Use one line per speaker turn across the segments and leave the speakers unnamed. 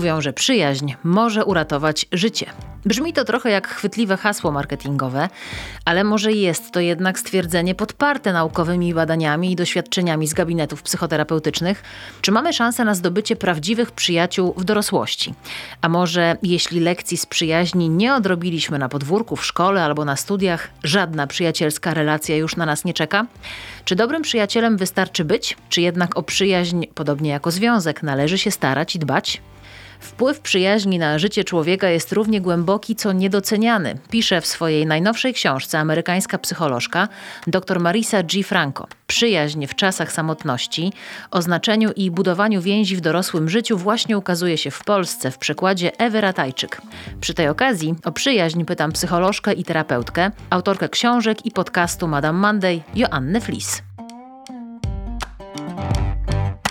Mówią, że przyjaźń może uratować życie. Brzmi to trochę jak chwytliwe hasło marketingowe, ale może jest to jednak stwierdzenie podparte naukowymi badaniami i doświadczeniami z gabinetów psychoterapeutycznych. Czy mamy szansę na zdobycie prawdziwych przyjaciół w dorosłości? A może jeśli lekcji z przyjaźni nie odrobiliśmy na podwórku, w szkole albo na studiach, żadna przyjacielska relacja już na nas nie czeka? Czy dobrym przyjacielem wystarczy być, czy jednak o przyjaźń, podobnie jako związek, należy się starać i dbać? Wpływ przyjaźni na życie człowieka jest równie głęboki, co niedoceniany, pisze w swojej najnowszej książce amerykańska psycholożka dr Marisa G. Franco. Przyjaźń w czasach samotności, o znaczeniu i budowaniu więzi w dorosłym życiu właśnie ukazuje się w Polsce w przekładzie Ewy Ratajczyk. Przy tej okazji o przyjaźń pytam psycholożkę i terapeutkę, autorkę książek i podcastu Madame Monday, Joannę Flis.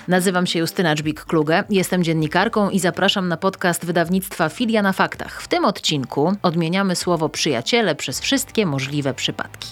Nazywam się Justyna Dżbik-Kluge, jestem dziennikarką i zapraszam na podcast wydawnictwa Filia na Faktach. W tym odcinku odmieniamy słowo przyjaciele przez wszystkie możliwe przypadki.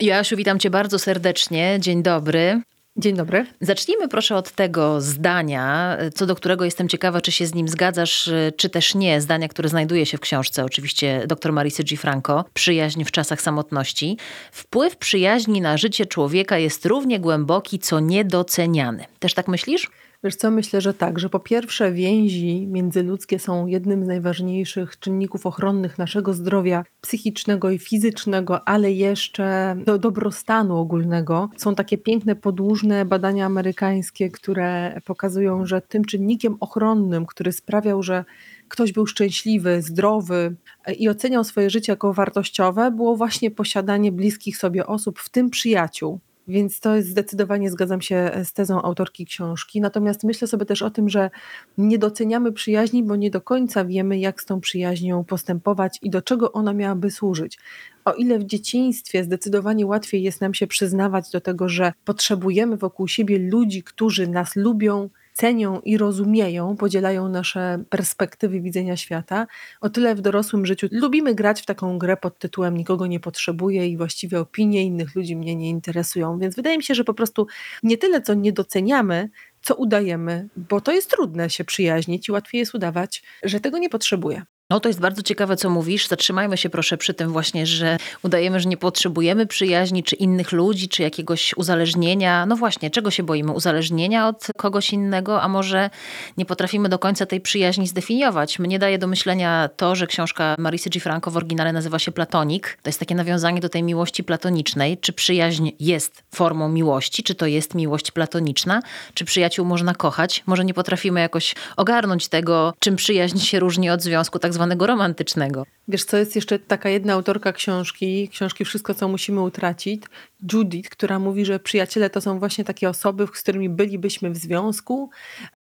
Joasiu, witam Cię bardzo serdecznie. Dzień dobry.
Dzień dobry.
Zacznijmy proszę od tego zdania, co do którego jestem ciekawa, czy się z nim zgadzasz, czy też nie. Zdania, które znajduje się w książce oczywiście dr Marisy G. Franco, Przyjaźń w czasach samotności. Wpływ przyjaźni na życie człowieka jest równie głęboki, co niedoceniany. Też tak myślisz?
Wiesz co, myślę, że tak, że po pierwsze więzi międzyludzkie są jednym z najważniejszych czynników ochronnych naszego zdrowia psychicznego i fizycznego, ale jeszcze do dobrostanu ogólnego. Są takie piękne, podłużne badania amerykańskie, które pokazują, że tym czynnikiem ochronnym, który sprawiał, że ktoś był szczęśliwy, zdrowy i oceniał swoje życie jako wartościowe, było właśnie posiadanie bliskich sobie osób, w tym przyjaciół. Więc to jest zdecydowanie zgadzam się z tezą autorki książki. Natomiast myślę sobie też o tym, że nie doceniamy przyjaźni, bo nie do końca wiemy, jak z tą przyjaźnią postępować i do czego ona miałaby służyć. O ile w dzieciństwie zdecydowanie łatwiej jest nam się przyznawać do tego, że potrzebujemy wokół siebie ludzi, którzy nas lubią, cenią i rozumieją, podzielają nasze perspektywy widzenia świata. O tyle w dorosłym życiu lubimy grać w taką grę pod tytułem Nikogo nie potrzebuję i właściwie opinie innych ludzi mnie nie interesują. Więc wydaje mi się, że po prostu nie tyle co nie doceniamy, co udajemy, bo to jest trudne się przyjaźnić i łatwiej jest udawać, że tego nie potrzebuję.
No to jest bardzo ciekawe, co mówisz. Zatrzymajmy się proszę przy tym właśnie, że udajemy, że nie potrzebujemy przyjaźni, czy innych ludzi, czy jakiegoś uzależnienia. No właśnie, czego się boimy? Uzależnienia od kogoś innego, a może nie potrafimy do końca tej przyjaźni zdefiniować. Mnie daje do myślenia to, że książka Marisy G. Franco w oryginale nazywa się Platonik. To jest takie nawiązanie do tej miłości platonicznej. Czy przyjaźń jest formą miłości? Czy to jest miłość platoniczna? Czy przyjaciół można kochać? Może nie potrafimy jakoś ogarnąć tego, czym przyjaźń się różni od związku tak zwanego romantycznego.
Wiesz co, jest jeszcze taka jedna autorka książki, książki Wszystko, co musimy utracić, Judith, która mówi, że przyjaciele to są właśnie takie osoby, z którymi bylibyśmy w związku,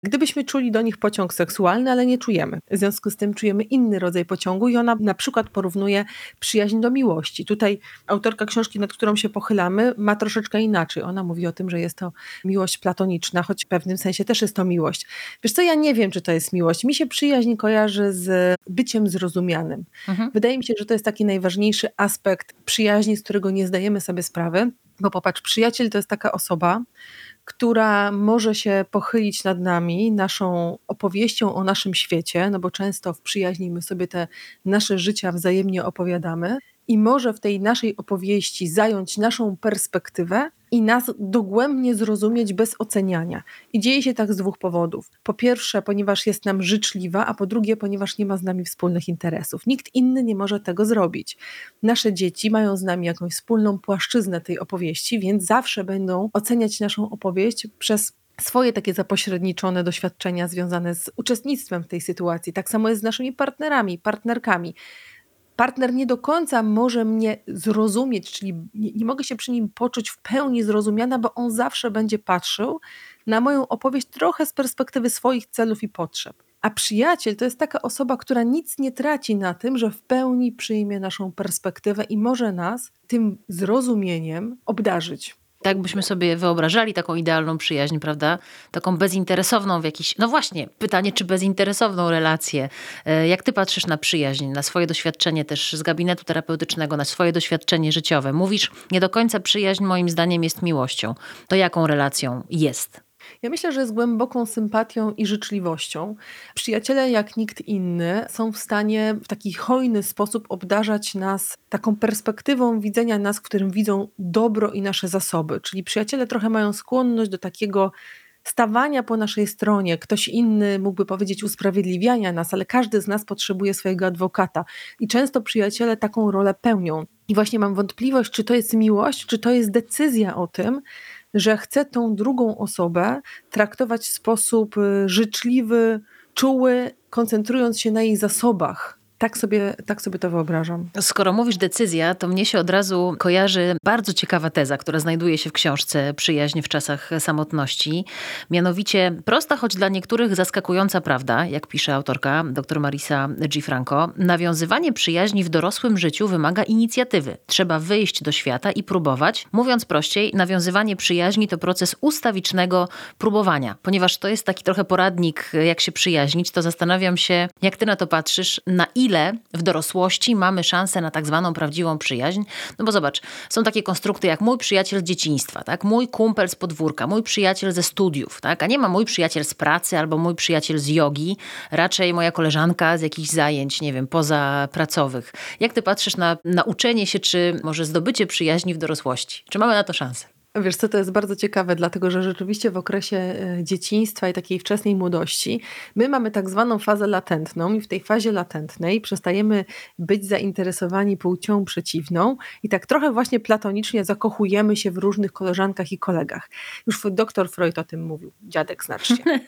gdybyśmy czuli do nich pociąg seksualny, ale nie czujemy. W związku z tym czujemy inny rodzaj pociągu i ona na przykład porównuje przyjaźń do miłości. Tutaj autorka książki, nad którą się pochylamy, ma troszeczkę inaczej. Ona mówi o tym, że jest to miłość platoniczna, choć w pewnym sensie też jest to miłość. Wiesz co, ja nie wiem, czy to jest miłość. Mi się przyjaźń kojarzy z byciem zrozumianym. Mhm. Wydaje mi się, że to jest taki najważniejszy aspekt przyjaźni, z którego nie zdajemy sobie sprawy, bo popatrz, przyjaciel to jest taka osoba, która może się pochylić nad nami, naszą opowieścią o naszym świecie, no bo często w przyjaźni my sobie te nasze życia wzajemnie opowiadamy i może w tej naszej opowieści zająć naszą perspektywę i nas dogłębnie zrozumieć bez oceniania. I dzieje się tak z dwóch powodów. Po pierwsze, ponieważ jest nam życzliwa, a po drugie, ponieważ nie ma z nami wspólnych interesów. Nikt inny nie może tego zrobić. Nasze dzieci mają z nami jakąś wspólną płaszczyznę tej opowieści, więc zawsze będą oceniać naszą opowieść przez swoje takie zapośredniczone doświadczenia związane z uczestnictwem w tej sytuacji. Tak samo jest z naszymi partnerami, partnerkami partner nie do końca może mnie zrozumieć, czyli nie, nie, mogę się przy nim poczuć w pełni zrozumiana, bo on zawsze będzie patrzył na moją opowieść trochę z perspektywy swoich celów i potrzeb. A przyjaciel to jest taka osoba, która nic nie traci na tym, że w pełni przyjmie naszą perspektywę i może nas tym zrozumieniem obdarzyć.
Tak byśmy sobie wyobrażali taką idealną przyjaźń, prawda? Taką bezinteresowną w jakiś. No właśnie, pytanie, czy bezinteresowną relację. E, jak ty patrzysz na przyjaźń, na swoje doświadczenie też z gabinetu terapeutycznego, na swoje doświadczenie życiowe? Mówisz, nie do końca przyjaźń moim zdaniem jest miłością. To jaką relacją jest?
Ja myślę, że z głęboką sympatią i życzliwością. Przyjaciele, jak nikt inny, są w stanie w taki hojny sposób obdarzać nas taką perspektywą widzenia nas, w którym widzą dobro i nasze zasoby. Czyli przyjaciele trochę mają skłonność do takiego stawania po naszej stronie. Ktoś inny mógłby powiedzieć usprawiedliwiania nas, ale każdy z nas potrzebuje swojego adwokata. I często przyjaciele taką rolę pełnią. I właśnie mam wątpliwość, czy to jest miłość, czy to jest decyzja o tym, że chcę tą drugą osobę traktować w sposób y, życzliwy, czuły, koncentrując się na jej zasobach, tak sobie, tak sobie to wyobrażam.
Skoro mówisz decyzja, to mnie się od razu kojarzy bardzo ciekawa teza, która znajduje się w książce Przyjaźń w czasach samotności. Mianowicie prosta, choć dla niektórych zaskakująca prawda, jak pisze autorka dr Marisa G. Franco. Nawiązywanie przyjaźni w dorosłym życiu wymaga inicjatywy. Trzeba wyjść do świata i próbować. Mówiąc prościej, nawiązywanie przyjaźni to proces ustawicznego próbowania. Ponieważ to jest taki trochę poradnik, jak się przyjaźnić, to zastanawiam się, jak ty na to patrzysz, na ile ile w dorosłości mamy szansę na tak zwaną prawdziwą przyjaźń. No bo zobacz, są takie konstrukty jak mój przyjaciel z dzieciństwa, tak? mój kumpel z podwórka, mój przyjaciel ze studiów, tak? a nie ma mój przyjaciel z pracy albo mój przyjaciel z jogi, raczej moja koleżanka z jakichś zajęć, nie wiem, pozapracowych. Jak ty patrzysz na nauczenie się, czy może zdobycie przyjaźni w dorosłości? Czy mamy na to szansę?
Wiesz co, to jest bardzo ciekawe, dlatego że rzeczywiście w okresie e, dzieciństwa i takiej wczesnej młodości my mamy tak zwaną fazę latentną i w tej fazie latentnej przestajemy być zainteresowani płcią przeciwną i tak trochę właśnie platonicznie zakochujemy się w różnych koleżankach i kolegach. Już doktor Freud o tym mówił, dziadek znacznie.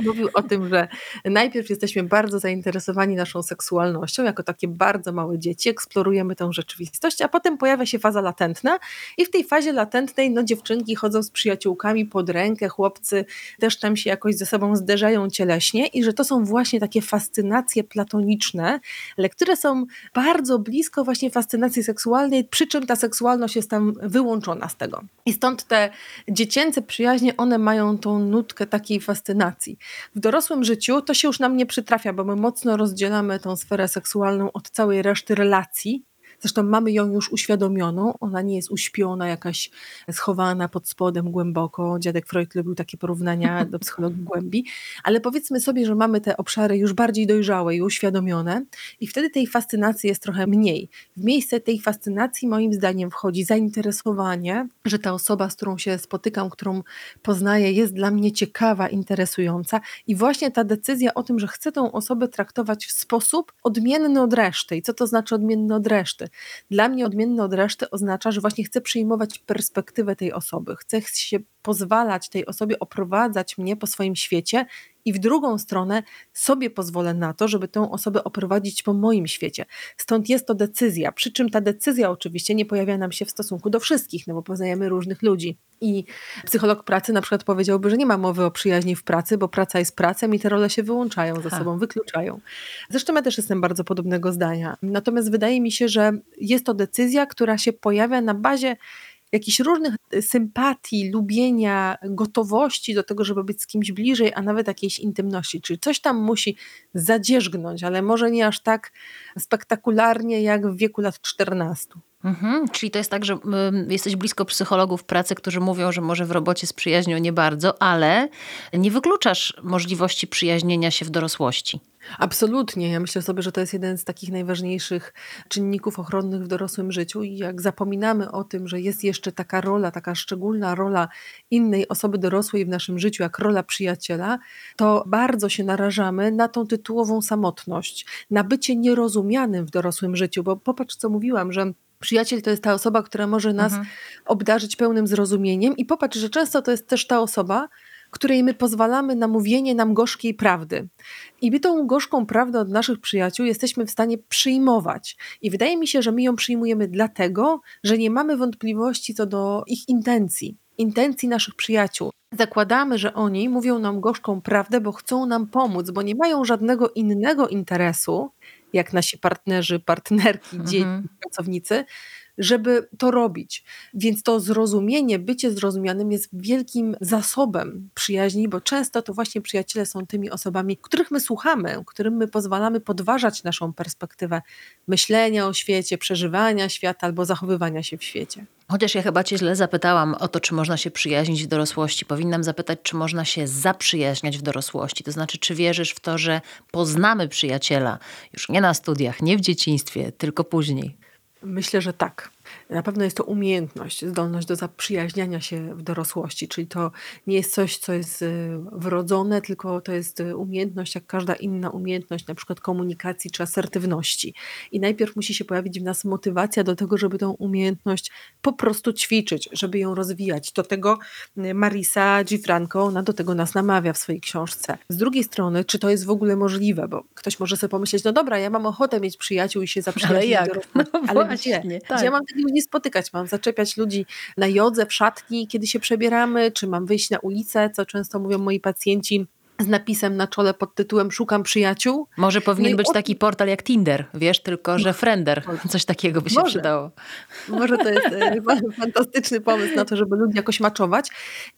mówił o tym, że najpierw jesteśmy bardzo zainteresowani naszą seksualnością, jako takie bardzo małe dzieci, eksplorujemy tę rzeczywistość, a potem pojawia się faza latentna i w tej fazie latentnej no dziewczynki chodzą z przyjaciółkami pod rękę, chłopcy też tam się jakoś ze sobą zderzają cieleśnie i że to są właśnie takie fascynacje platoniczne, ale które są bardzo blisko właśnie fascynacji seksualnej, przy czym ta seksualność jest tam wyłączona z tego. I stąd te dziecięce przyjaźnie, one mają tą nutkę takiej fascynacji. W dorosłym życiu to się już nam nie przytrafia, bo my mocno rozdzielamy tą sferę seksualną od całej reszty relacji, Zresztą mamy ją już uświadomioną, ona nie jest uśpiona, jakaś schowana pod spodem głęboko. Dziadek Freud lubił takie porównania do psychologii głębi, ale powiedzmy sobie, że mamy te obszary już bardziej dojrzałe i uświadomione i wtedy tej fascynacji jest trochę mniej. W miejsce tej fascynacji moim zdaniem wchodzi zainteresowanie, że ta osoba, z którą się spotykam, którą poznaję, jest dla mnie ciekawa, interesująca i właśnie ta decyzja o tym, że chcę tą osobę traktować w sposób odmienny od reszty. I co to znaczy odmienny od reszty? Dla mnie odmienny od reszty oznacza, że właśnie chcę przyjmować perspektywę tej osoby, chcę się pozwalać tej osobie oprowadzać mnie po swoim świecie i w drugą stronę sobie pozwolę na to, żeby tę osobę oprowadzić po moim świecie. Stąd jest to decyzja, przy czym ta decyzja oczywiście nie pojawia nam się w stosunku do wszystkich, no bo poznajemy różnych ludzi. I psycholog pracy na przykład powiedziałby, że nie ma mowy o przyjaźni w pracy, bo praca jest pracą i te role się wyłączają ze sobą, wykluczają. Zresztą ja też jestem bardzo podobnego zdania. Natomiast wydaje mi się, że jest to decyzja, która się pojawia na bazie jakichś różnych y, sympatii, lubienia, gotowości do tego, żeby być z kimś bliżej, a nawet jakiejś intymności. Czyli coś tam musi zadzierzgnąć, ale może nie aż tak spektakularnie jak w wieku lat 14.
Mhm, czyli to jest tak, że y, jesteś blisko psychologów pracy, którzy mówią, że może w robocie z przyjaźnią nie bardzo, ale nie wykluczasz możliwości przyjaźnienia się w dorosłości.
Absolutnie. Ja myślę sobie, że to jest jeden z takich najważniejszych czynników ochronnych w dorosłym życiu i jak zapominamy o tym, że jest jeszcze taka rola, taka szczególna rola innej osoby dorosłej w naszym życiu, jak rola przyjaciela, to bardzo się narażamy na tą tytułową samotność, na bycie nierozumianym w dorosłym życiu, bo popatrz, co mówiłam, że Przyjaciel to jest ta osoba, która może nas mhm. obdarzyć pełnym zrozumieniem, i popatrz, że często to jest też ta osoba, której my pozwalamy na mówienie nam gorzkiej prawdy. I my tą gorzką prawdę od naszych przyjaciół jesteśmy w stanie przyjmować. I wydaje mi się, że my ją przyjmujemy dlatego, że nie mamy wątpliwości co do ich intencji, intencji naszych przyjaciół. Zakładamy, że oni mówią nam gorzką prawdę, bo chcą nam pomóc, bo nie mają żadnego innego interesu, jak nasi partnerzy, partnerki, mhm. dzieci, pracownicy, żeby to robić. Więc to zrozumienie, bycie zrozumianym jest wielkim zasobem przyjaźni, bo często to właśnie przyjaciele są tymi osobami, których my słuchamy, którym my pozwalamy podważać naszą perspektywę myślenia o świecie, przeżywania świata albo zachowywania się w świecie.
Chociaż ja chyba cię źle zapytałam o to, czy można się przyjaźnić w dorosłości. Powinnam zapytać, czy można się zaprzyjaźniać w dorosłości. To znaczy, czy wierzysz w to, że poznamy przyjaciela już nie na studiach, nie w dzieciństwie, tylko później?
Myślę, że tak. Na pewno jest to umiejętność, zdolność do zaprzyjaźniania się w dorosłości, czyli to nie jest coś, co jest y, wrodzone, tylko to jest y, umiejętność, jak każda inna umiejętność, na przykład komunikacji czy asertywności. I najpierw musi się pojawić w nas motywacja do tego, żeby tą umiejętność po prostu ćwiczyć, żeby ją rozwijać. Do tego y, Marisa Gifranco, ona do tego nas namawia w swojej książce. Z drugiej strony, czy to jest w ogóle możliwe, bo ktoś może sobie pomyśleć, no dobra, ja mam ochotę mieć przyjaciół i się zaprzyjaźnić.
Ale jak?
No ale właśnie, gdzie? Tak. Gdzie ja mam ludzi spotykać? Mam zaczepiać ludzi na jodze, w szatni, kiedy się przebieramy, czy mam wyjść na ulicę, co często mówią moi pacjenci z napisem na czole pod tytułem Szukam przyjaciół.
Może powinien no być taki portal jak Tinder, wiesz, tylko że Friender. Coś takiego by się Może. przydało.
Może to jest e, fantastyczny pomysł na to, żeby ludzi jakoś maczować.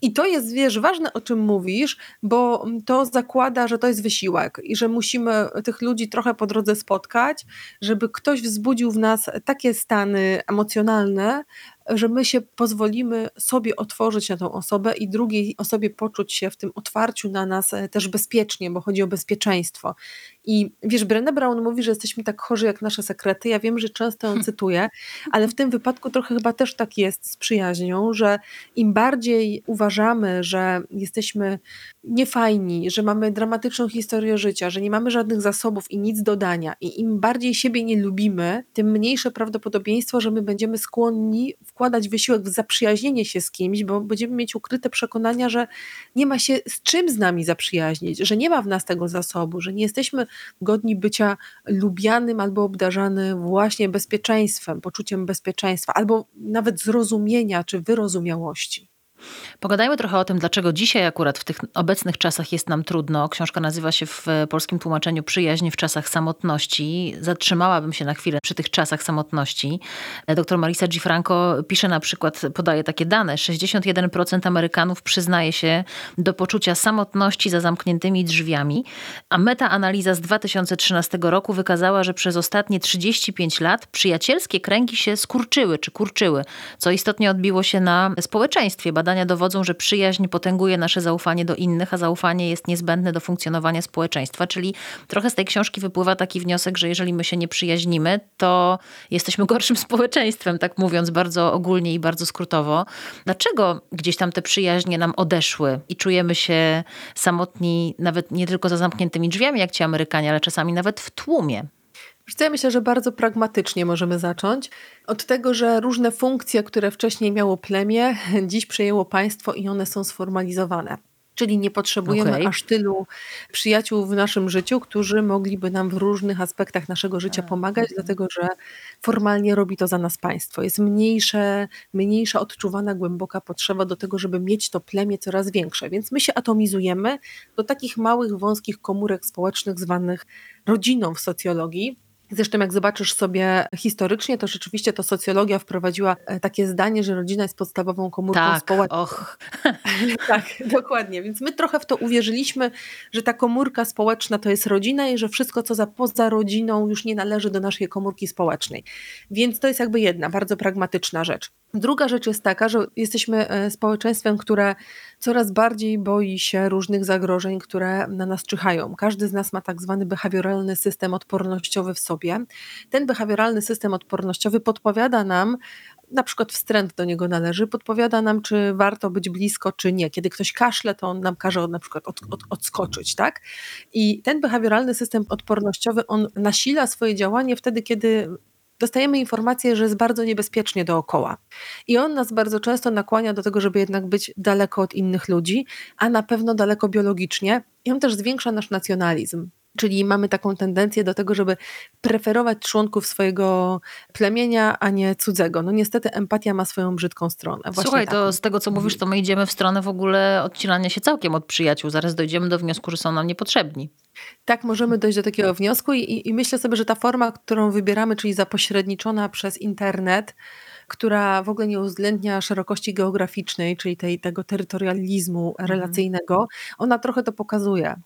I to jest, wiesz, ważne o czym mówisz, bo to zakłada, że to jest wysiłek i że musimy tych ludzi trochę po drodze spotkać, żeby ktoś wzbudził w nas takie stany emocjonalne, że my się pozwolimy sobie otworzyć na tą osobę i drugiej osobie poczuć się w tym otwarciu na nas e, też bezpiecznie, bo chodzi o bezpieczeństwo. I wiesz, Brené Brown mówi, że jesteśmy tak chorzy jak nasze sekrety. Ja wiem, że często ją cytuję, ale w tym wypadku trochę chyba też tak jest z przyjaźnią, że im bardziej uważamy, że jesteśmy niefajni, że mamy dramatyczną historię życia, że nie mamy żadnych zasobów i nic dodania, i im bardziej siebie nie lubimy, tym mniejsze prawdopodobieństwo, że my będziemy skłonni wkładać wysiłek w zaprzyjaźnienie się z kimś, bo będziemy mieć ukryte przekonania, że nie ma się z czym z nami zaprzyjaźnić, że nie ma w nas tego zasobu, że nie jesteśmy godni bycia lubianym albo obdarzany właśnie bezpieczeństwem, poczuciem bezpieczeństwa, albo nawet zrozumienia czy wyrozumiałości.
Pogadajmy trochę o tym, dlaczego dzisiaj akurat w tych obecnych czasach jest nam trudno. Książka nazywa się w polskim tłumaczeniu Przyjaźń w czasach samotności. Zatrzymałabym się na chwilę przy tych czasach samotności. Dr Marisa Gifranco pisze na przykład, podaje takie dane, 61% Amerykanów przyznaje się do poczucia samotności za zamkniętymi drzwiami, a metaanaliza z 2013 roku wykazała, że przez ostatnie 35 lat przyjacielskie kręgi się skurczyły czy kurczyły, co istotnie odbiło się na społeczeństwie. Badania dowodzą, że przyjaźń potęguje nasze zaufanie do innych, a zaufanie jest niezbędne do funkcjonowania społeczeństwa. Czyli trochę z tej książki wypływa taki wniosek, że jeżeli my się nie przyjaźnimy, to jesteśmy gorszym społeczeństwem, tak mówiąc bardzo ogólnie i bardzo skrótowo. Dlaczego gdzieś tam te przyjaźnie nam odeszły i czujemy się samotni, nawet nie tylko za zamkniętymi drzwiami, jak ci Amerykanie, ale czasami nawet w tłumie?
Ja myślę, że bardzo pragmatycznie możemy zacząć. Od tego, że różne funkcje, które wcześniej miało plemię, dziś przejęło państwo i one są sformalizowane. Czyli nie potrzebujemy okay. aż tylu przyjaciół w naszym życiu, którzy mogliby nam w różnych aspektach naszego życia pomagać, dlatego że formalnie robi to za nas państwo. Jest mniejsze, mniejsza odczuwana głęboka potrzeba do tego, żeby mieć to plemię coraz większe. Więc my się atomizujemy do takich małych, wąskich komórek społecznych zwanych rodziną w socjologii Zresztą jak zobaczysz sobie historycznie, to rzeczywiście to socjologia wprowadziła e, takie zdanie, że rodzina jest podstawową komórką
tak,
społeczną.
Och.
tak, dokładnie. Więc my trochę w to uwierzyliśmy, że ta komórka społeczna to jest rodzina i że wszystko, co za, poza rodziną już nie należy do naszej komórki społecznej. Więc to jest jakby jedna bardzo pragmatyczna rzecz. Druga rzecz jest taka, że jesteśmy e, społeczeństwem, które coraz bardziej boi się różnych zagrożeń, które na nas czyhają. Każdy z nas ma tak zwany behawioralny system odpornościowy w sobie. Ten behawioralny system odpornościowy podpowiada nam, na przykład wstręt do niego należy, podpowiada nam, czy warto być blisko, czy nie. Kiedy ktoś kaszle, to on nam każe na przykład od, od, odskoczyć, tak? I ten behawioralny system odpornościowy, on nasila swoje działanie wtedy, kiedy dostajemy informację, że jest bardzo niebezpiecznie dookoła. I on nas bardzo często nakłania do tego, żeby jednak być daleko od innych ludzi, a na pewno daleko biologicznie. I on też zwiększa nasz nacjonalizm. Czyli mamy taką tendencję do tego, żeby preferować członków swojego plemienia, a nie cudzego. No niestety empatia ma swoją brzydką stronę.
Słuchaj, taką. to z tego co mówisz, to my idziemy w stronę w ogóle odcinania się całkiem od przyjaciół. Zaraz dojdziemy do wniosku, że są nam niepotrzebni.
Tak, możemy dojść do takiego wniosku i, i myślę sobie, że ta forma, którą wybieramy, czyli zapośredniczona przez internet, która w ogóle nie uwzględnia szerokości geograficznej, czyli tej, tego terytorializmu mhm. relacyjnego, ona trochę to pokazuje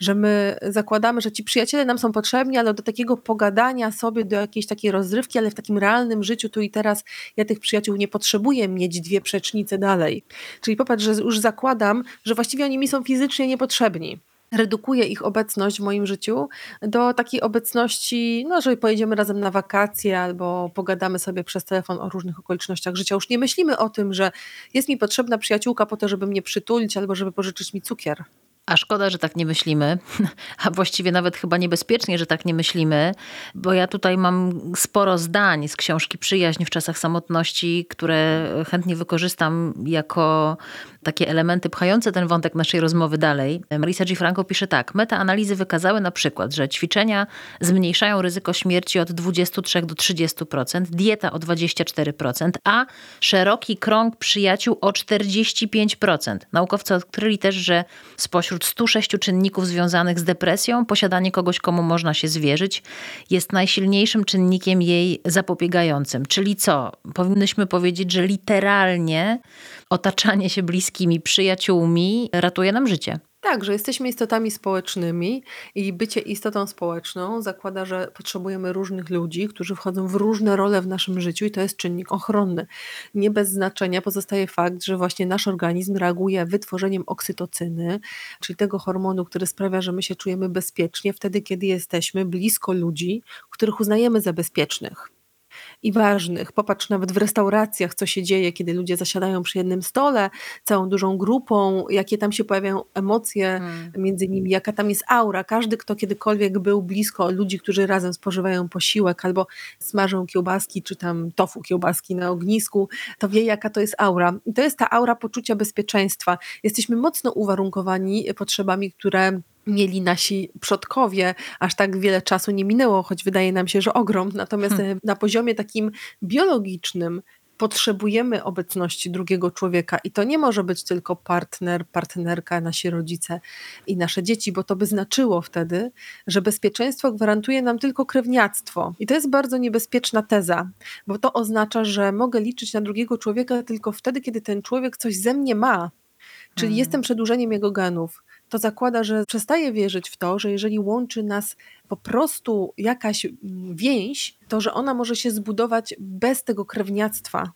że my zakładamy, że ci przyjaciele nam są potrzebni, ale do takiego pogadania sobie, do jakiejś takiej rozrywki, ale w takim realnym życiu tu i teraz ja tych przyjaciół nie potrzebuję mieć dwie przecznice dalej. Czyli popatrz, że już zakładam, że właściwie oni mi są fizycznie niepotrzebni redukuje ich obecność w moim życiu do takiej obecności, no, że pojedziemy razem na wakacje albo pogadamy sobie przez telefon o różnych okolicznościach życia. Już nie myślimy o tym, że jest mi potrzebna przyjaciółka po to, żeby mnie przytulić albo żeby pożyczyć mi cukier.
A szkoda, że tak nie myślimy, a właściwie nawet chyba niebezpiecznie, że tak nie myślimy, bo ja tutaj mam sporo zdań z książki Przyjaźń w czasach samotności, które chętnie wykorzystam jako takie elementy pchające ten wątek naszej rozmowy dalej. Marisa G. Franco pisze tak. Metaanalizy wykazały na przykład, że ćwiczenia zmniejszają ryzyko śmierci od 23 do 30%, dieta o 24%, a szeroki krąg przyjaciół o 45%. Naukowcy odkryli też, że spośród 106 czynników związanych z depresją, posiadanie kogoś, komu można się zwierzyć, jest najsilniejszym czynnikiem jej zapobiegającym. Czyli co? Powinnyśmy powiedzieć, że literalnie otaczanie się bliskimi przyjaciółmi ratuje nam życie.
Tak, że jesteśmy istotami społecznymi i bycie istotą społeczną zakłada, że potrzebujemy różnych ludzi, którzy wchodzą w różne role w naszym życiu i to jest czynnik ochronny. Nie bez znaczenia pozostaje fakt, że właśnie nasz organizm reaguje wytworzeniem oksytocyny, czyli tego hormonu, który sprawia, że my się czujemy bezpiecznie wtedy, kiedy jesteśmy blisko ludzi, których uznajemy za bezpiecznych i ważnych. Popatrz nawet w restauracjach, co się dzieje, kiedy ludzie zasiadają przy jednym stole, całą dużą grupą, jakie tam się pojawiają emocje hmm. między nimi, jaka tam jest aura. Każdy, kto kiedykolwiek był blisko ludzi, którzy razem spożywają posiłek albo smażą kiełbaski, czy tam tofu kiełbaski na ognisku, to wie, jaka to jest aura. I to jest ta aura poczucia bezpieczeństwa. Jesteśmy mocno uwarunkowani potrzebami, które mieli nasi przodkowie, aż tak wiele czasu nie minęło, choć wydaje nam się, że ogrom. Natomiast hmm. na poziomie takim biologicznym potrzebujemy obecności drugiego człowieka i to nie może być tylko partner, partnerka, nasi rodzice i nasze dzieci, bo to by znaczyło wtedy, że bezpieczeństwo gwarantuje nam tylko krewniactwo. I to jest bardzo niebezpieczna teza, bo to oznacza, że mogę liczyć na drugiego człowieka tylko wtedy, kiedy ten człowiek coś ze mnie ma. Czyli hmm. jestem przedłużeniem jego genów to zakłada, że przestaje wierzyć w to, że jeżeli łączy nas po prostu jakaś mm, więź, to że ona może się zbudować bez tego krewniactwa.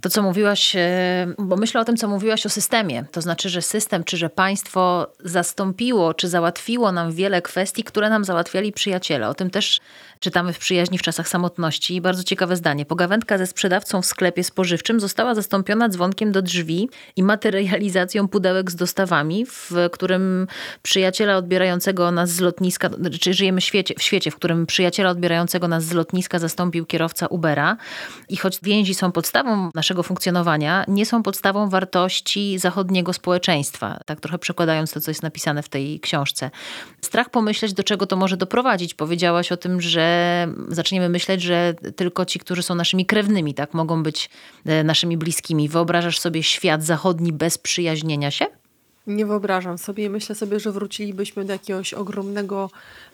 To, co mówiłaś, e, bo myślę o tym, co mówiłaś o systemie. To znaczy, że system, czy że państwo zastąpiło, czy załatwiło nam wiele kwestii, które nam załatwiali przyjaciele. O tym też czytamy w przyjaźni w czasach samotności. Bardzo ciekawe zdanie. Pogawędka ze sprzedawcą w sklepie spożywczym została zastąpiona dzwonkiem do drzwi i materializacją pudełek z dostawami, w którym przyjaciela odbierającego nas z lotniska, czy żyjemy w świecie, w świecie, w którym przyjaciela odbierającego nas z lotniska zastąpił kierowca Ubera. I choć więzi są podstawą naszego funkcjonowania, nie są podstawą wartości zachodniego społeczeństwa. Tak trochę przekładając to, co jest napisane w tej książce. Strach pomyśleć, do czego to może doprowadzić. Powiedziałaś o tym, że zaczniemy myśleć, że tylko ci, którzy są naszymi krewnymi, tak, mogą być e, naszymi bliskimi. Wyobrażasz sobie świat zachodni bez przyjaźnienia się?
Nie wyobrażam sobie i myślę sobie, że wrócilibyśmy do jakiegoś ogromnego,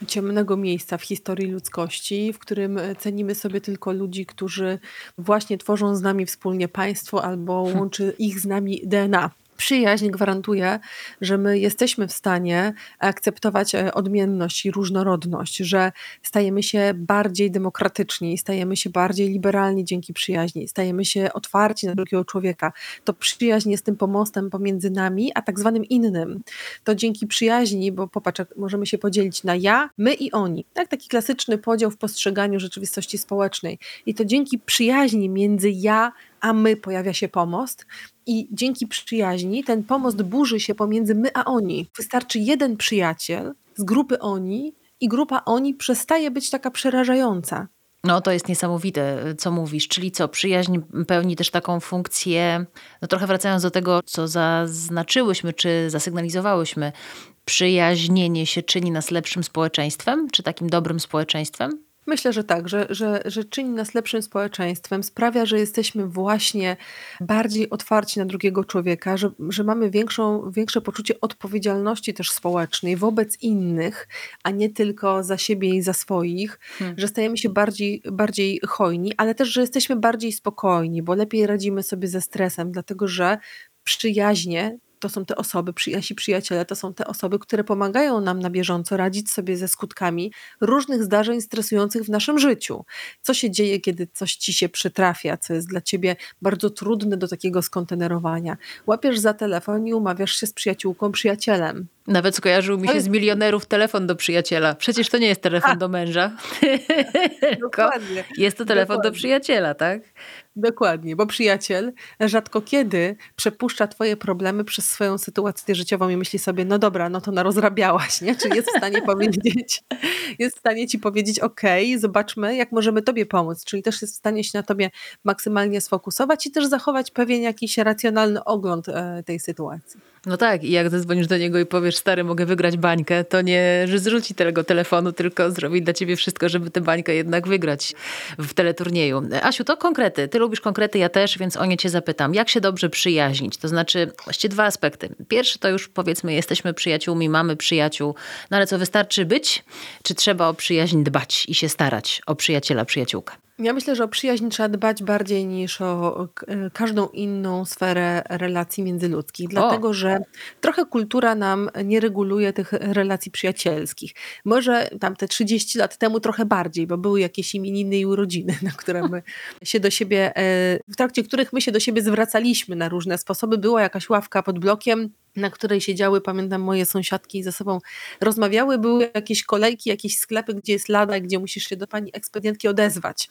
ciemnego miejsca w historii ludzkości, w którym cenimy sobie tylko ludzi, którzy właśnie tworzą z nami wspólnie państwo albo hm. łączy ich z nami DNA przyjaźń gwarantuje, że my jesteśmy w stanie akceptować e, odmienność i różnorodność, że stajemy się bardziej demokratyczni, stajemy się bardziej liberalni dzięki przyjaźni, stajemy się otwarci na drugiego człowieka. To przyjaźń jest tym pomostem pomiędzy nami, a tak zwanym innym. To dzięki przyjaźni, bo popatrz, możemy się podzielić na ja, my i oni. Tak, taki klasyczny podział w postrzeganiu rzeczywistości społecznej. I to dzięki przyjaźni między ja a my pojawia się pomost i dzięki przyjaźni ten pomost burzy się pomiędzy my a oni. Wystarczy jeden przyjaciel z grupy oni i grupa oni przestaje być taka przerażająca.
No to jest niesamowite, co mówisz. Czyli co, przyjaźń pełni też taką funkcję, no trochę wracając do tego, co zaznaczyłyśmy, czy zasygnalizowałyśmy, przyjaźnienie się czyni nas lepszym społeczeństwem, czy takim dobrym społeczeństwem?
Myślę, że tak, że, że, że czyni nas lepszym społeczeństwem, sprawia, że jesteśmy właśnie bardziej otwarci na drugiego człowieka, że, że mamy większą, większe poczucie odpowiedzialności też społecznej wobec innych, a nie tylko za siebie i za swoich, hmm. że stajemy się bardziej, bardziej hojni, ale też, że jesteśmy bardziej spokojni, bo lepiej radzimy sobie ze stresem, dlatego że przyjaźnie to są te osoby, nasi przyjaciele, to są te osoby, które pomagają nam na bieżąco radzić sobie ze skutkami różnych zdarzeń stresujących w naszym życiu. Co się dzieje, kiedy coś ci się przytrafia, co jest dla ciebie bardzo trudne do takiego skontenerowania. Łapiesz za telefon i umawiasz się z przyjaciółką, przyjacielem.
Nawet skojarzył mi się z milionerów telefon do przyjaciela. Przecież to nie jest telefon do męża. Dokładnie. Jest to telefon Dokładnie. do przyjaciela, tak?
Dokładnie, bo przyjaciel rzadko kiedy przepuszcza twoje problemy przez swoją sytuację życiową i myśli sobie, no dobra, no to narozrabiałaś, nie? Czy jest w stanie powiedzieć, jest w stanie ci powiedzieć, okej, okay, zobaczmy, jak możemy tobie pomóc, czyli też jest w stanie się na tobie maksymalnie sfokusować i też zachować pewien jakiś racjonalny ogląd e, tej sytuacji.
No tak, i jak zadzwonisz do niego i powiesz, stary, mogę wygrać bańkę, to nie, że zrzuci tego telefonu, tylko zrobi dla ciebie wszystko, żeby tę bańkę jednak wygrać w teleturnieju. Asiu, to konkrety. Ty lubisz konkrety, ja też, więc o nie cię zapytam. Jak się dobrze przyjaźnić? To znaczy, właściwie dwa aspekty. Pierwszy to już powiedzmy, jesteśmy przyjaciółmi, mamy przyjaciół, no ale co, wystarczy być? Czy trzeba o przyjaźń dbać i się starać o przyjaciela, przyjaciółkę?
Ja myślę, że o przyjaźń trzeba dbać bardziej niż o e, każdą inną sferę relacji międzyludzkich, dlatego o. że trochę kultura nam nie reguluje tych relacji przyjacielskich. Może tam te 30 lat temu trochę bardziej, bo były jakieś imieniny i urodziny, na które my się do siebie, e, w trakcie których my się do siebie zwracaliśmy na różne sposoby. Była jakaś ławka pod blokiem, na której siedziały, pamiętam, moje sąsiadki i ze sobą rozmawiały. Były jakieś kolejki, jakieś sklepy, gdzie jest lada, gdzie musisz się do pani ekspedientki odezwać.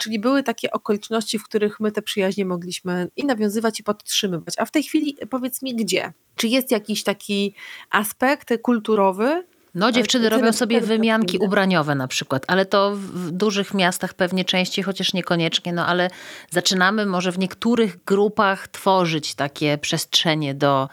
Czyli były takie okoliczności, w których my te przyjaźnie mogliśmy i nawiązywać, i podtrzymywać. A w tej chwili powiedz mi, gdzie? Czy jest jakiś taki aspekt kulturowy,
no, dziewczyny robią sobie wymianki ubraniowe na przykład, ale to w dużych miastach pewnie częściej, chociaż niekoniecznie, no ale zaczynamy może w niektórych grupach tworzyć takie przestrzenie do,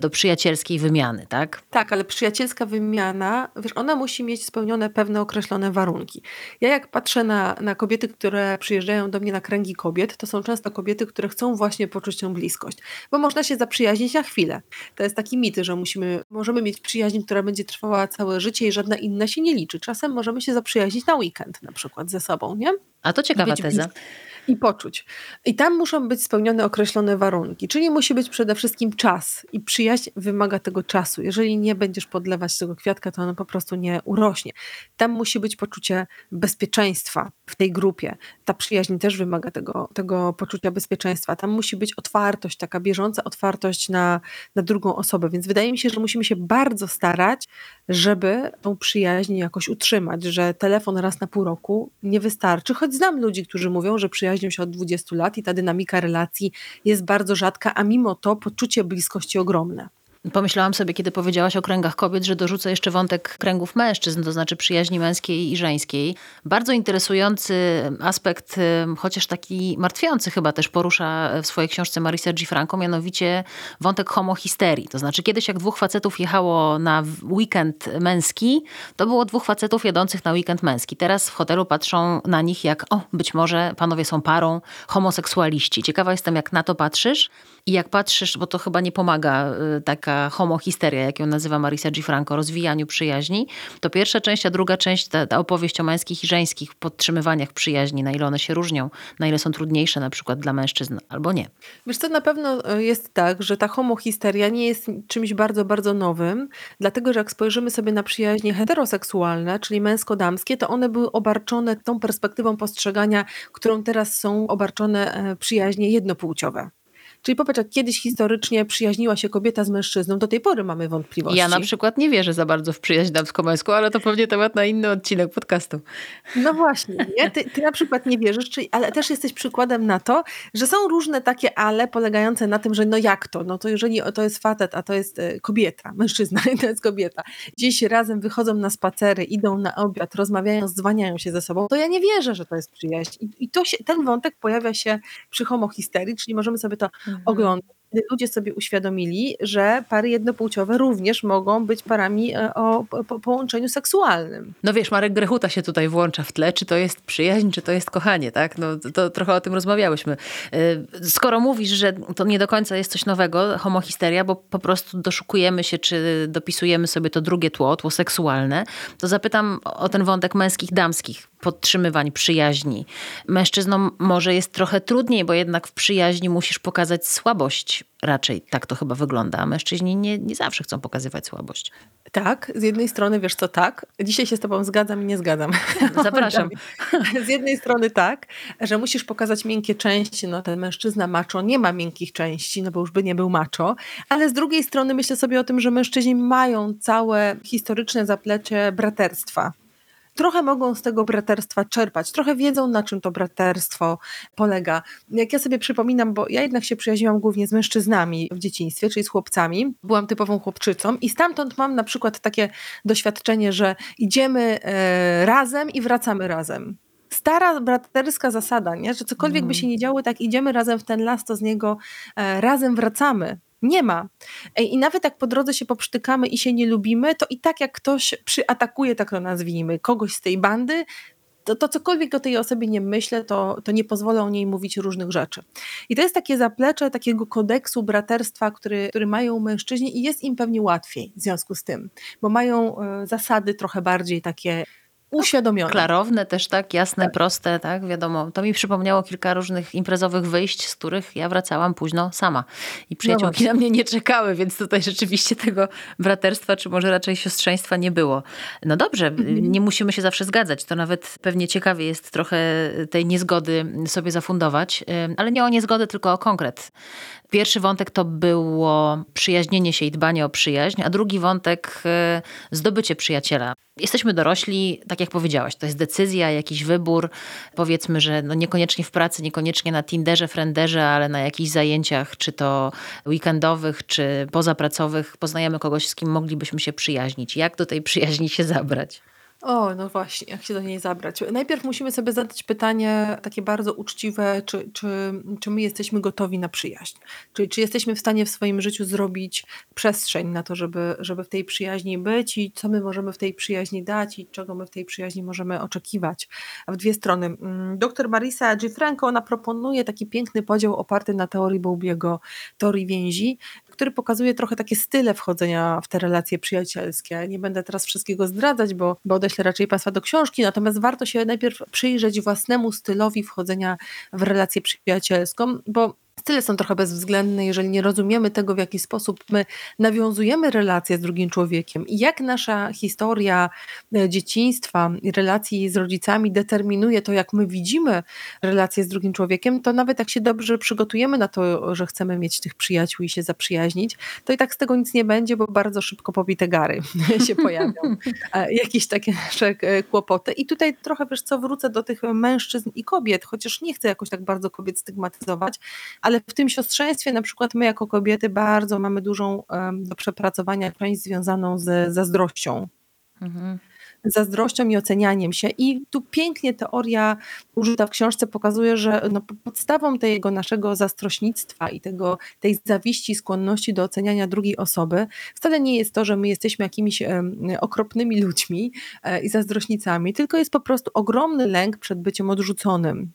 do przyjacielskiej wymiany, tak?
Tak, ale przyjacielska wymiana, wiesz, ona musi mieć spełnione pewne określone warunki. Ja jak patrzę na, na kobiety, które przyjeżdżają do mnie na kręgi kobiet, to są często kobiety, które chcą właśnie poczuć tę bliskość, bo można się zaprzyjaźnić na chwilę. To jest taki mit, że musimy, możemy mieć przyjaźń, która będzie trwała cały całe życie i żadna inna się nie liczy. Czasem możemy się zaprzyjaźnić na weekend na przykład ze sobą, nie?
A to ciekawa teza
i poczuć. I tam muszą być spełnione określone warunki, czyli musi być przede wszystkim czas i przyjaźń wymaga tego czasu. Jeżeli nie będziesz podlewać tego kwiatka, to ono po prostu nie urośnie. Tam musi być poczucie bezpieczeństwa w tej grupie. Ta przyjaźń też wymaga tego, tego poczucia bezpieczeństwa. Tam musi być otwartość, taka bieżąca otwartość na, na drugą osobę, więc wydaje mi się, że musimy się bardzo starać, żeby tą przyjaźń jakoś utrzymać, że telefon raz na pół roku nie wystarczy, choć znam ludzi, którzy mówią, że przyjaźń przyjaźnią się od 20 lat i ta dynamika relacji jest bardzo rzadka, a mimo to poczucie bliskości ogromne.
Pomyślałam sobie, kiedy powiedziałaś o kręgach kobiet, że dorzucę jeszcze wątek kręgów mężczyzn, to znaczy przyjaźni męskiej i żeńskiej. Bardzo interesujący aspekt, chociaż taki martwiący chyba też porusza w swojej książce Marisa G. Franco, mianowicie wątek homohisterii. To znaczy kiedyś jak dwóch facetów jechało na weekend męski, to było dwóch facetów jadących na weekend męski. Teraz w hotelu patrzą na nich jak, o, być może panowie są parą, homoseksualiści. Ciekawa jestem, jak na to patrzysz i jak patrzysz, bo to chyba nie pomaga y, taka homohisteria, jak ją nazywa Marisa Franco, rozwijaniu przyjaźni, to pierwsza część, a druga część, ta, ta opowieść o męskich i żeńskich podtrzymywaniach przyjaźni, na ile one się różnią, na ile są trudniejsze na przykład dla mężczyzn, albo nie.
Wiesz co, na pewno e, jest tak, że ta homohisteria nie jest czymś bardzo, bardzo nowym, dlatego, że jak spojrzymy sobie na przyjaźnie heteroseksualne, czyli męsko-damskie, to one były obarczone tą perspektywą postrzegania, którą teraz są obarczone e, przyjaźnie jednopłciowe. Czyli popatrz, jak kiedyś historycznie przyjaźniła się kobieta z mężczyzną, do tej pory mamy wątpliwości.
Ja na przykład nie wierzę za bardzo w przyjaźń damsko-męską, ale to pewnie temat na inny odcinek podcastu.
No właśnie, nie? Ty, ty na przykład nie wierzysz, czyli, ale też jesteś przykładem na to, że są różne takie ale polegające na tym, że no jak to? No to jeżeli to jest facet, a to jest e, kobieta, mężczyzna to jest kobieta, gdzieś razem wychodzą na spacery, idą na obiad, rozmawiają, zwaniają się ze sobą, to ja nie wierzę, że to jest przyjaźń. I, i to się, ten wątek pojawia się przy homohisterii, czyli możemy sobie to mhm. oglądać. kiedy ludzie sobie uświadomili, że pary jednopłciowe również mogą być parami e, o po połączeniu seksualnym.
No wiesz, Marek Grechuta się tutaj włącza w tle, czy to jest przyjaźń, czy to jest kochanie, tak? No to trochę o tym rozmawiałyśmy. E, skoro mówisz, że to nie do końca jest coś nowego, homohisteria, bo po prostu doszukujemy się, czy dopisujemy sobie to drugie tło, tło seksualne, to zapytam o ten wątek męskich, damskich podtrzymywań przyjaźni. Mężczyznom może jest trochę trudniej, bo jednak w przyjaźni musisz pokazać słabość. Raczej tak to chyba wygląda, a mężczyźni nie, nie zawsze chcą pokazywać słabość.
Tak, z jednej strony wiesz co, tak. Dzisiaj się z tobą zgadzam i nie zgadzam.
Zapraszam.
z jednej strony tak, że musisz pokazać miękkie części, no ten mężczyzna macho nie ma miękkich części, no bo już by nie był macho, ale z drugiej strony myślę sobie o tym, że mężczyźni mają całe historyczne zaplecze braterstwa trochę mogą z tego braterstwa czerpać, trochę wiedzą, na czym to braterstwo polega. Jak ja sobie przypominam, bo ja jednak się przyjaźniłam głównie z mężczyznami w dzieciństwie, czyli z chłopcami, byłam typową chłopczycą i stamtąd mam na przykład takie doświadczenie, że idziemy e, razem i wracamy razem stara braterska zasada, nie? że cokolwiek by się nie działo, tak idziemy razem w ten las, to z niego e, razem wracamy. Nie ma. I nawet jak po drodze się poprztykamy i się nie lubimy, to i tak jak ktoś przyatakuje, tak to nazwijmy, kogoś z tej bandy, to, to cokolwiek o tej osobie nie myślę, to, to nie pozwolę o niej mówić różnych rzeczy. I to jest takie zaplecze takiego kodeksu braterstwa, który, który mają mężczyźni i jest im pewnie łatwiej w związku z tym, bo mają e, zasady trochę bardziej takie uświadomione.
Klarowne też, tak, jasne, tak. proste, tak, wiadomo. To mi przypomniało kilka różnych imprezowych wyjść, z których ja wracałam późno sama. I przyjaciółki no na mnie nie czekały, więc tutaj rzeczywiście tego braterstwa, czy może raczej siostrzeństwa nie było. No dobrze, mhm. nie musimy się zawsze zgadzać. To nawet pewnie ciekawie jest trochę tej niezgody sobie zafundować, ale nie o niezgodę, tylko o konkret. Pierwszy wątek to było przyjaźnienie się i dbanie o przyjaźń, a drugi wątek e, zdobycie przyjaciela. Jesteśmy dorośli, tak jak powiedziałaś, to jest decyzja, jakiś wybór. Powiedzmy, że no niekoniecznie w pracy, niekoniecznie na Tinderze, Frienderze, ale na jakichś zajęciach, czy to weekendowych, czy pozapracowych, poznajemy kogoś, z kim moglibyśmy się przyjaźnić. Jak do tej przyjaźni się zabrać?
O, no właśnie, jak się do niej zabrać? Najpierw musimy sobie zadać pytanie takie bardzo uczciwe, czy, czy, czy my jesteśmy gotowi na przyjaźń? Czyli czy jesteśmy w stanie w swoim życiu zrobić przestrzeń na to, żeby, żeby w tej przyjaźni być i co my możemy w tej przyjaźni dać i czego my w tej przyjaźni możemy oczekiwać? W dwie strony. Mm, doktor Marisa Gifranco, ona proponuje taki piękny podział oparty na teorii Bowlbiego, teorii więzi, który pokazuje trochę takie style wchodzenia w te relacje przyjacielskie. Nie będę teraz wszystkiego zdradzać, bo, bo odeślę raczej Państwa do książki, natomiast warto się najpierw przyjrzeć własnemu stylowi wchodzenia w relację przyjacielską, bo Style są trochę bezwzględne, jeżeli nie rozumiemy tego, w jaki sposób my nawiązujemy relacje z drugim człowiekiem i jak nasza historia e, dzieciństwa i relacji z rodzicami determinuje to, jak my widzimy relacje z drugim człowiekiem, to nawet jak się dobrze przygotujemy na to, że chcemy mieć tych przyjaciół i się zaprzyjaźnić, to i tak z tego nic nie będzie, bo bardzo szybko pobite gary się pojawią. Jakieś takie nasze e, kłopoty. I tutaj trochę, wiesz co, wrócę do tych mężczyzn i kobiet, chociaż nie chcę jakoś tak bardzo kobiet stygmatyzować, ale w tym siostrzeństwie na przykład my jako kobiety bardzo mamy dużą do przepracowania część związaną z zazdrością. Mhm zazdrością i ocenianiem się. I tu pięknie teoria użyta w książce pokazuje, że no, podstawą tego naszego zazdrośnictwa i tego, tej zawiści, skłonności do oceniania drugiej osoby wcale nie jest to, że my jesteśmy jakimiś okropnymi ludźmi e, i zazdrośnicami, tylko jest po prostu ogromny lęk przed byciem odrzuconym.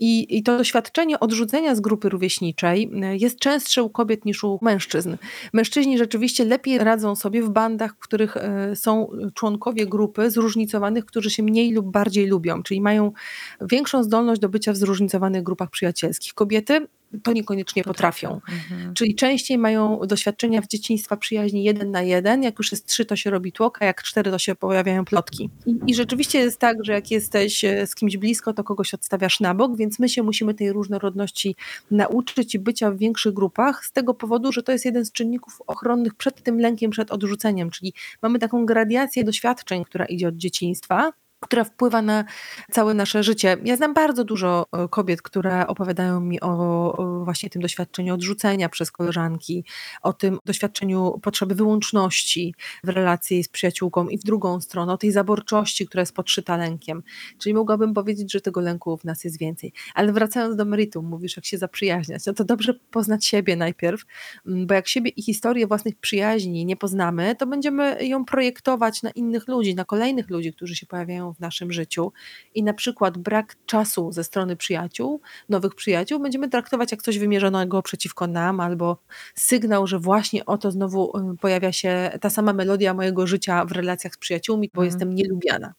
I, I, to doświadczenie odrzucenia z grupy rówieśniczej e, jest częstsze u kobiet niż u mężczyzn. Mężczyźni rzeczywiście lepiej radzą sobie w bandach, w których e, są członkowie grupy zróżnicowanych, którzy się mniej lub bardziej lubią, czyli mają większą zdolność do bycia w zróżnicowanych grupach przyjacielskich. Kobiety to niekoniecznie potrafią. Mhm. Czyli częściej mają doświadczenia w dzieciństwa przyjaźni jeden na jeden, jak już jest trzy, to się robi tłok, a jak cztery, to się pojawiają plotki. I, I, rzeczywiście jest tak, że jak jesteś e, z kimś blisko, to kogoś odstawiasz na bok, więc my się musimy tej różnorodności nauczyć i bycia w większych grupach, z tego powodu, że to jest jeden z czynników ochronnych przed tym lękiem, przed odrzuceniem, czyli mamy taką gradiację doświadczeń, która idzie od dzieciństwa, która wpływa na całe nasze życie. Ja znam bardzo dużo e, kobiet, które opowiadają mi o, właśnie tym doświadczeniu odrzucenia przez koleżanki, o tym doświadczeniu potrzeby wyłączności w relacji z przyjaciółką i w drugą stronę, o tej zaborczości, która jest podszyta lękiem. Czyli mogłabym powiedzieć, że tego lęku w nas jest więcej. Ale wracając do meritum, mówisz, jak się zaprzyjaźniać, no to dobrze poznać siebie najpierw, mm, bo jak siebie i historię własnych przyjaźni nie poznamy, to będziemy ją projektować na innych ludzi, na kolejnych ludzi, którzy się pojawiają w naszym życiu i na przykład brak czasu ze strony przyjaciół, nowych przyjaciół, będziemy traktować jak coś wymierzonego przeciwko nam albo sygnał, że właśnie oto znowu y, pojawia się ta sama melodia mojego życia w relacjach z przyjaciółmi, bo mhm. jestem nielubiana.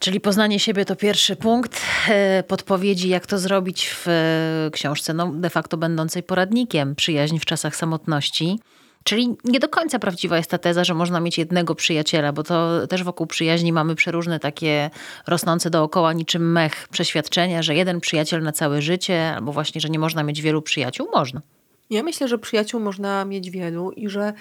Czyli poznanie siebie to pierwszy punkt. E, podpowiedzi, jak to zrobić w książce, no de facto będącej poradnikiem przyjaźń w czasach samotności. Czyli nie do końca prawdziwa jest ta teza, że można mieć jednego przyjaciela, bo to też wokół przyjaźni mamy przeróżne takie rosnące dookoła niczym mech przeświadczenia, że jeden przyjaciel na całe życie, albo właśnie, że nie można mieć wielu przyjaciół. Można.
Ja myślę, że przyjaciół można mieć wielu i że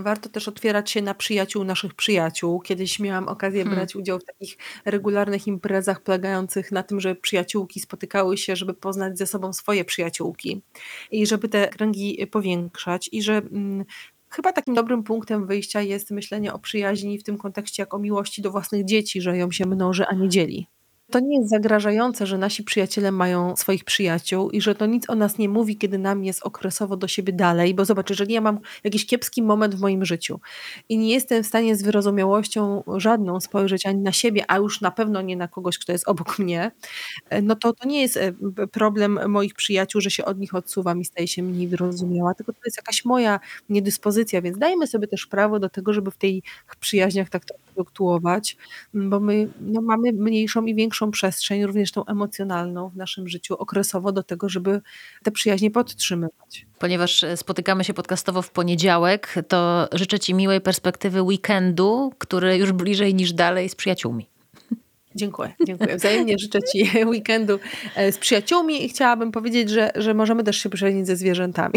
warto też otwierać się na przyjaciół naszych przyjaciół. Kiedyś miałam okazję hmm. brać udział w takich regularnych imprezach polegających na tym, że przyjaciółki spotykały się, żeby poznać ze sobą swoje przyjaciółki i żeby te kręgi powiększać i że mm, Chyba takim dobrym punktem wyjścia jest myślenie o przyjaźni w tym kontekście jak o miłości do własnych dzieci, że ją się mnoży, a nie dzieli. To nie jest zagrażające, że nasi przyjaciele mają swoich przyjaciół i że to nic o nas nie mówi, kiedy nam jest okresowo do siebie dalej, bo zobacz, jeżeli ja mam jakiś kiepski moment w moim życiu i nie jestem w stanie z wyrozumiałością żadną spojrzeć ani na siebie, a już na pewno nie na kogoś, kto jest obok mnie, no to to nie jest e, problem moich przyjaciół, że się od nich odsuwam i staję się mniej wyrozumiała, tylko to jest jakaś moja niedyspozycja, więc dajmy sobie też prawo do tego, żeby w tej przyjaźniach tak trochę fluktuować, bo my no, mamy mniejszą i większą większą przestrzeń, również tą emocjonalną w naszym życiu okresowo do tego, żeby te przyjaźnie podtrzymywać.
Ponieważ spotykamy się podcastowo w poniedziałek, to życzę Ci miłej perspektywy weekendu, który już bliżej niż dalej z przyjaciółmi.
Dziękuję, dziękuję. Wzajemnie życzę Ci weekendu e, z przyjaciółmi i chciałabym powiedzieć, że, że możemy też się przyjaźnić ze zwierzętami.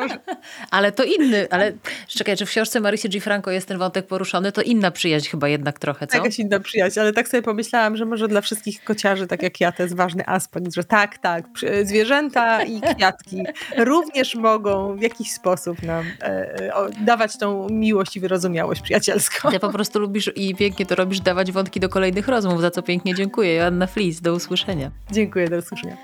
ale to inny, ale czekaj, czy w książce Marisy G. Franco jest ten wątek poruszony, to inna przyjaźń chyba jednak trochę, co?
Jakaś inna przyjaźń, ale tak sobie pomyślałam, że może dla wszystkich kociarzy, tak jak ja, to jest ważny aspekt, że tak, tak, zwierzęta i kwiatki również mogą w jakiś sposób nam e, e, dawać tą miłość i wyrozumiałość przyjacielską.
Ty po prostu lubisz i pięknie to robisz, dawać wątki do kolejnych rozmów, za co pięknie dziękuję. Joanna Flis, do usłyszenia.
Dziękuję, do usłyszenia.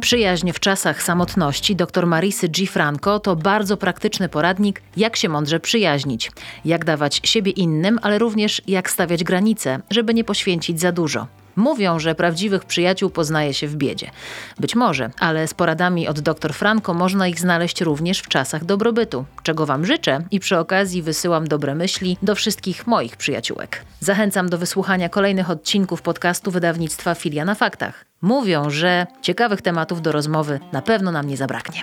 Przyjaźń w czasach samotności dr Marisy G. Franco to bardzo praktyczny poradnik, jak się mądrze przyjaźnić, jak dawać siebie innym, ale również jak stawiać granice, żeby nie poświęcić za dużo. Mówią, że prawdziwych przyjaciół poznaje się w biedzie. Być może, ale z poradami od dr Franco można ich znaleźć również w czasach dobrobytu, czego Wam życzę i przy okazji wysyłam dobre myśli do wszystkich moich przyjaciółek. Zachęcam do wysłuchania kolejnych odcinków podcastu wydawnictwa Filia na Faktach. Mówią, że ciekawych tematów do rozmowy na pewno nam nie zabraknie.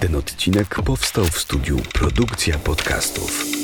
Ten odcinek powstał w studiu Produkcja Podcastów.